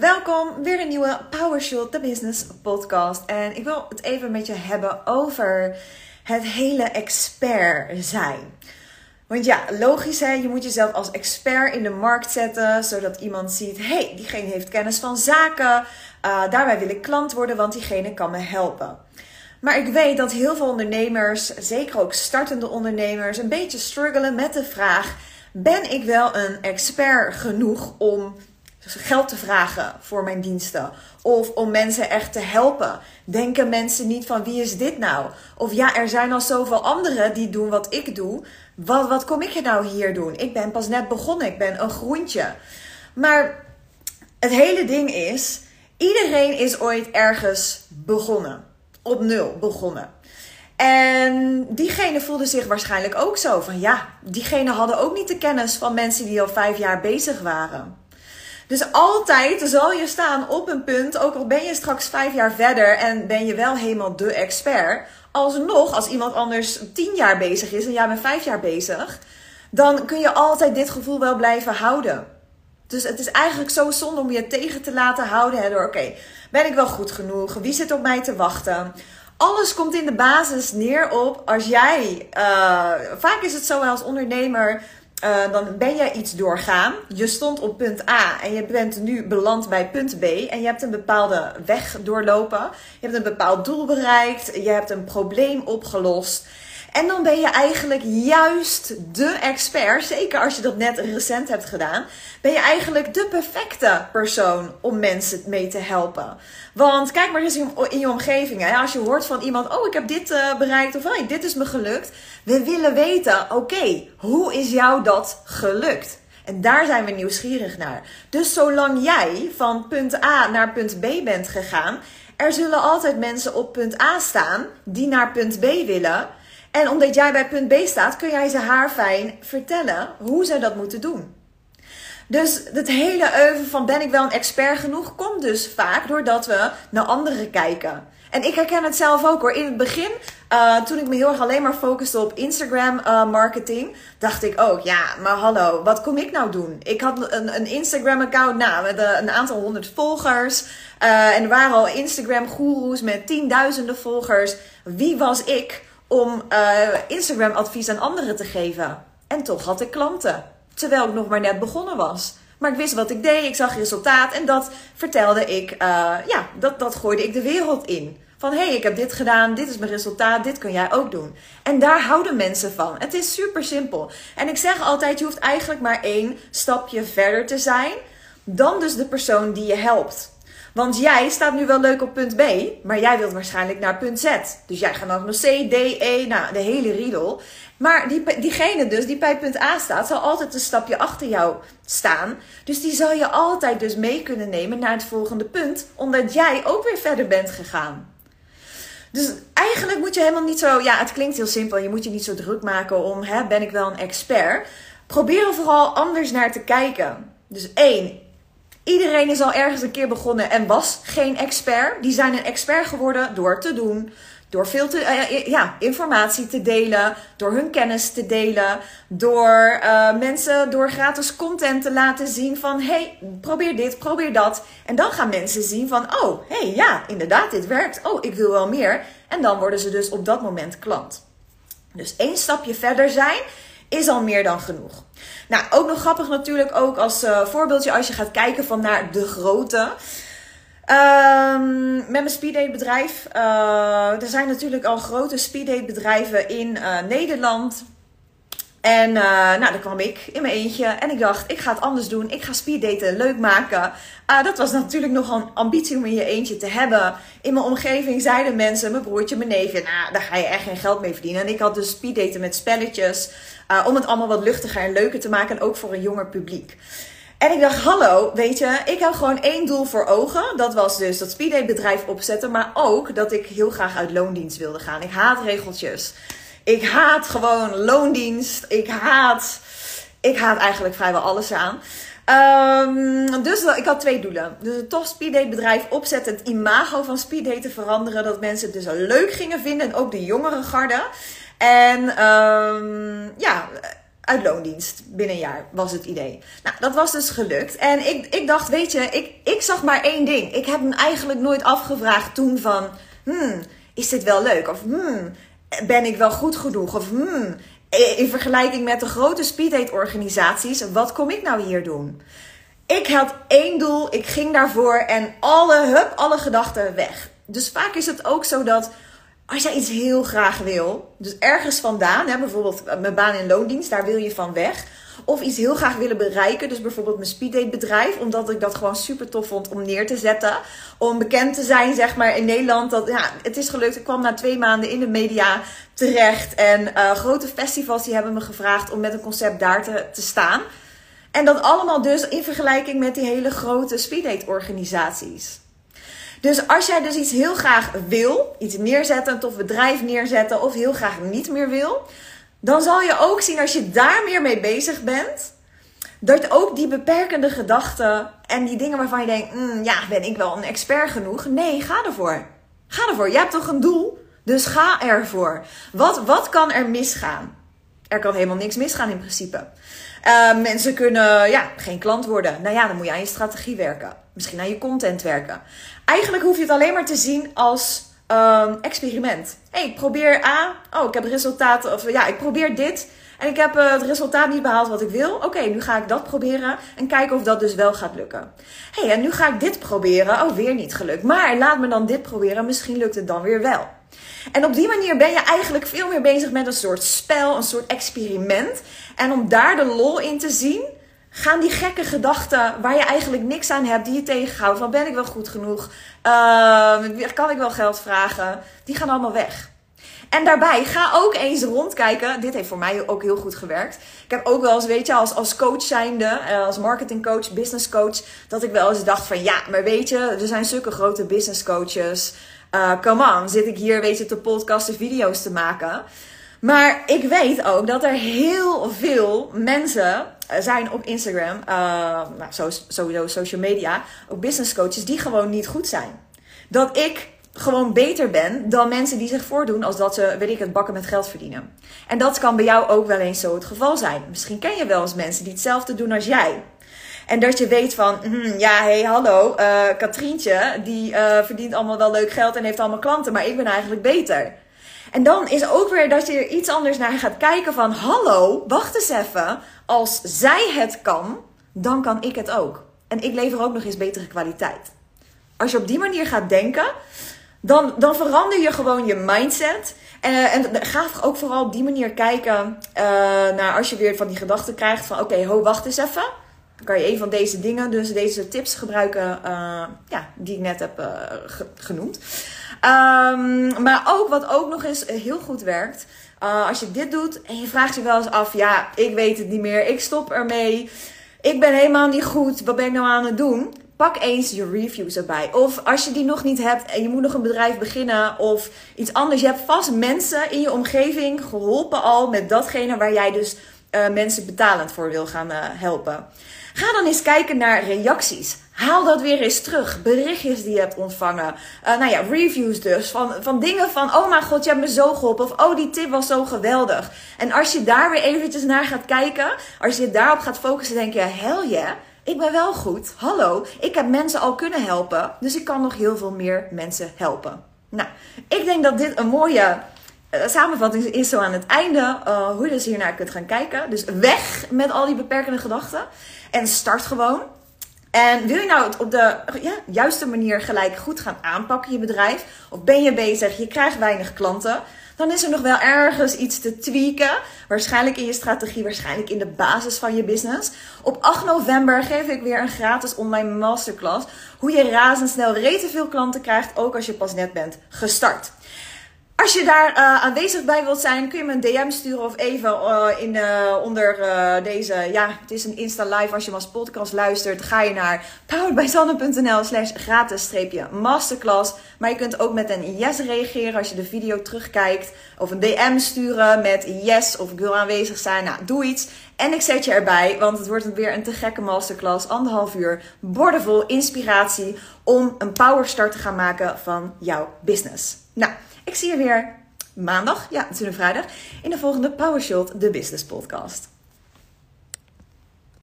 Welkom. Weer een nieuwe PowerShot, de Business Podcast. En ik wil het even met je hebben over het hele expert zijn. Want ja, logisch hè, je moet jezelf als expert in de markt zetten, zodat iemand ziet, hey, diegene heeft kennis van zaken, uh, daarbij wil ik klant worden, want diegene kan me helpen. Maar ik weet dat heel veel ondernemers, zeker ook startende ondernemers, een beetje struggelen met de vraag: ben ik wel een expert genoeg om geld te vragen voor mijn diensten? Of om mensen echt te helpen? Denken mensen niet van wie is dit nou? Of ja, er zijn al zoveel anderen die doen wat ik doe. Wat, wat kom ik er nou hier doen? Ik ben pas net begonnen, ik ben een groentje. Maar het hele ding is, iedereen is ooit ergens begonnen. Op nul begonnen. En diegene voelde zich waarschijnlijk ook zo van ja, diegene hadden ook niet de kennis van mensen die al vijf jaar bezig waren. Dus altijd zal je staan op een punt, ook al ben je straks vijf jaar verder en ben je wel helemaal de expert. Alsnog, als iemand anders tien jaar bezig is en jij bent vijf jaar bezig, dan kun je altijd dit gevoel wel blijven houden. Dus het is eigenlijk zo zonde om je tegen te laten houden door, oké, ben ik wel goed genoeg? Wie zit op mij te wachten? Alles komt in de basis neer op als jij, uh, vaak is het zo als ondernemer, uh, dan ben jij iets doorgaan. Je stond op punt A en je bent nu beland bij punt B. En je hebt een bepaalde weg doorlopen. Je hebt een bepaald doel bereikt. Je hebt een probleem opgelost. En dan ben je eigenlijk juist de expert, zeker als je dat net recent hebt gedaan, ben je eigenlijk de perfecte persoon om mensen mee te helpen. Want kijk maar eens in je omgeving. Hè? Als je hoort van iemand, oh ik heb dit uh, bereikt of hey, dit is me gelukt. We willen weten, oké, hoe is jou dat gelukt? En daar zijn we nieuwsgierig naar. Dus zolang jij van punt A naar punt B bent gegaan, er zullen altijd mensen op punt A staan die naar punt B willen. En omdat jij bij punt B staat, kun jij ze haar fijn vertellen hoe ze dat moeten doen. Dus het hele euvel van ben ik wel een expert genoeg komt dus vaak doordat we naar anderen kijken. En ik herken het zelf ook hoor. In het begin, uh, toen ik me heel erg alleen maar focuste op Instagram uh, marketing, dacht ik ook, ja, maar hallo, wat kom ik nou doen? Ik had een, een Instagram account nou, met een aantal honderd volgers. en er waren al Instagram goeroes met tienduizenden volgers. Wie was ik om Instagram advies aan anderen te geven? En toch had ik klanten. Terwijl ik nog maar net begonnen was. Maar ik wist wat ik deed, ik zag resultaat en dat vertelde ik, uh, ja, dat, dat gooide ik de wereld in. Van hé, hey, ik heb dit gedaan, dit is mijn resultaat, dit kun jij ook doen. En daar houden mensen van. Het is super simpel. En ik zeg altijd, je hoeft eigenlijk maar één stapje verder te zijn dan dus de persoon die je helpt. Want jij staat nu wel leuk op punt B, maar jij wilt waarschijnlijk naar punt Z. Dus jij gaat nog C, D, E, nou, de hele riedel. Maar die, diegene dus die bij punt A staat, zal altijd een stapje achter jou staan. Dus die zal je altijd dus mee kunnen nemen naar het volgende punt, omdat jij ook weer verder bent gegaan. Dus eigenlijk moet je helemaal niet zo, ja, het klinkt heel simpel, je moet je niet zo druk maken om, hè, ben ik wel een expert? Probeer er vooral anders naar te kijken. Dus één, Iedereen is al ergens een keer begonnen en was geen expert. Die zijn een expert geworden door te doen. Door veel te, uh, ja, informatie te delen, door hun kennis te delen, door uh, mensen door gratis content te laten zien van hey, probeer dit, probeer dat. En dan gaan mensen zien van oh, hey, ja, inderdaad, dit werkt. Oh, ik wil wel meer. En dan worden ze dus op dat moment klant. Dus één stapje verder zijn is al meer dan genoeg. Nou, ook nog grappig natuurlijk ook als uh, voorbeeldje als je gaat kijken van naar de grote. Um, met mijn speeddate bedrijf. Uh, er zijn natuurlijk al grote speeddate bedrijven in uh, Nederland. En uh, nou, daar kwam ik in mijn eentje. En ik dacht, ik ga het anders doen. Ik ga speeddaten leuk maken. Uh, dat was natuurlijk nog een ambitie om in je eentje te hebben. In mijn omgeving zeiden mensen, mijn broertje, mijn neefje... Nou, daar ga je echt geen geld mee verdienen. En ik had dus speeddaten met spelletjes. Uh, om het allemaal wat luchtiger en leuker te maken. En ook voor een jonger publiek. En ik dacht, hallo, weet je, ik heb gewoon één doel voor ogen. Dat was dus dat speeddate bedrijf opzetten. Maar ook dat ik heel graag uit loondienst wilde gaan. Ik haat regeltjes. Ik haat gewoon loondienst. Ik haat, ik haat eigenlijk vrijwel alles aan. Um, dus ik had twee doelen. Dus een tof bedrijf opzetten. Het imago van speeddate te veranderen. Dat mensen het dus leuk gingen vinden. En ook de jongere garde. En um, ja, uit loondienst. Binnen een jaar was het idee. Nou, dat was dus gelukt. En ik, ik dacht, weet je, ik, ik zag maar één ding. Ik heb hem eigenlijk nooit afgevraagd toen van... Hmm, is dit wel leuk? Of hmm, ben ik wel goed genoeg? Of hmm, in vergelijking met de grote speeddate organisaties, wat kom ik nou hier doen? Ik had één doel, ik ging daarvoor en alle, hup, alle gedachten weg. Dus vaak is het ook zo dat als jij iets heel graag wil, dus ergens vandaan, hè, bijvoorbeeld mijn baan in loondienst, daar wil je van weg. Of iets heel graag willen bereiken, dus bijvoorbeeld mijn speeddate bedrijf, omdat ik dat gewoon super tof vond om neer te zetten. Om bekend te zijn, zeg maar, in Nederland. Dat, ja, het is gelukt. Ik kwam na twee maanden in de media terecht. En uh, grote festivals die hebben me gevraagd om met een concept daar te, te staan. En dat allemaal dus in vergelijking met die hele grote speeddate organisaties. Dus als jij dus iets heel graag wil, iets neerzetten, een tof bedrijf neerzetten of heel graag niet meer wil, dan zal je ook zien als je daar meer mee bezig bent, dat ook die beperkende gedachten en die dingen waarvan je denkt, mm, ja, ben ik wel een expert genoeg? Nee, ga ervoor. Ga ervoor. Je hebt toch een doel? Dus ga ervoor. Wat, wat kan er misgaan? Er kan helemaal niks misgaan in principe. Uh, mensen kunnen ja, geen klant worden. Nou ja, dan moet je aan je strategie werken. Misschien aan je content werken. Eigenlijk hoef je het alleen maar te zien als um, experiment. hey, ik probeer A. Oh, ik heb resultaten. Of ja, ik probeer dit. En ik heb uh, het resultaat niet behaald wat ik wil. Oké, nu ga ik dat proberen. En kijken of dat dus wel gaat lukken. hey, en nu ga ik dit proberen. Oh, weer niet gelukt. Maar laat me dan dit proberen. Misschien lukt het dan weer wel. En op die manier ben je eigenlijk veel meer bezig met een soort spel, een soort experiment. En om daar de lol in te zien, gaan die gekke gedachten waar je eigenlijk niks aan hebt, die je tegenhoudt, van ben ik wel goed genoeg, uh, kan ik wel geld vragen, die gaan allemaal weg. En daarbij ga ook eens rondkijken. Dit heeft voor mij ook heel goed gewerkt. Ik heb ook wel eens, weet je, als, als coach zijnde, eh, als marketingcoach, business coach, dat ik wel eens dacht van ja, maar weet je, er zijn zulke grote business coaches. Uh, come on, zit ik hier, weet je, te podcasten, video's te maken. Maar ik weet ook dat er heel veel mensen zijn op Instagram, uh, nou, sowieso social media, ook business coaches, die gewoon niet goed zijn. Dat ik gewoon beter ben dan mensen die zich voordoen als dat ze, weet ik het, bakken met geld verdienen. En dat kan bij jou ook wel eens zo het geval zijn. Misschien ken je wel eens mensen die hetzelfde doen als jij. En dat je weet van, hm, ja, hé, hey, hallo, uh, Katrientje, die uh, verdient allemaal wel leuk geld en heeft allemaal klanten, maar ik ben eigenlijk beter. En dan is ook weer dat je er iets anders naar gaat kijken van, hallo, wacht eens even, als zij het kan, dan kan ik het ook. En ik lever ook nog eens betere kwaliteit. Als je op die manier gaat denken, dan, dan verander je gewoon je mindset. En, en ga ook vooral op die manier kijken uh, naar als je weer van die gedachten krijgt van oké, ho, wacht eens even. Dan kan je een van deze dingen, dus deze tips gebruiken uh, ja, die ik net heb genoemd. Um, maar ook wat ook nog eens heel goed werkt. als je dit doet en je vraagt je wel eens af, ja, ik weet het niet meer, ik stop ermee. Ik ben helemaal niet goed, wat ben ik nou aan het doen? pak eens je reviews erbij. Of als je die nog niet hebt en je moet nog een bedrijf beginnen of iets anders. Je hebt vast mensen in je omgeving geholpen al met datgene waar jij dus uh, mensen betalend voor wil gaan helpen. Ga dan eens kijken naar reacties. Haal dat weer eens terug. Berichtjes die je hebt ontvangen. Uh, nou ja, reviews dus. Van, van dingen van, oh mijn god, je hebt me zo geholpen. Of, oh, die tip was zo geweldig. En als je daar weer eventjes naar gaat kijken. Als je daarop gaat focussen, denk je, hell yeah ik ben wel goed. Hallo, ik heb mensen al kunnen helpen. Dus ik kan nog heel veel meer mensen helpen. Nou, ik denk dat dit een mooie uh, samenvatting is zo aan het einde. Uh, hoe je dus hiernaar kunt gaan kijken. Dus weg met al die beperkende gedachten. En start gewoon. En wil je nou het op de ja, juiste manier gelijk goed gaan aanpakken, je bedrijf? Of ben je bezig, je krijgt weinig klanten? dan is er nog wel ergens iets te tweaken. Waarschijnlijk in je strategie, waarschijnlijk in de basis van je business. Op 8 november geef ik weer een gratis online masterclass. Hoe je razendsnel rete veel klanten krijgt, ook als je pas net bent gestart. Als je daar uh, aanwezig bij wilt zijn, kun je me een DM sturen of even uh, in, onder deze, ja, het is een Insta live. Als je maar als podcast luistert, ga je naar poweredbysanne.nl slash gratis masterclass. Maar je kunt ook met een yes reageren als je de video terugkijkt. Of een DM sturen met yes of ik wil aanwezig zijn. Nou, doe iets. En ik zet je erbij, want het wordt weer een te gekke masterclass. Anderhalf uur, bordevol inspiratie om een powerstart te gaan maken van jouw business. Nou... Ik zie je weer. Maandag, ja, een vrijdag, in de volgende PowerShot, de Business Podcast.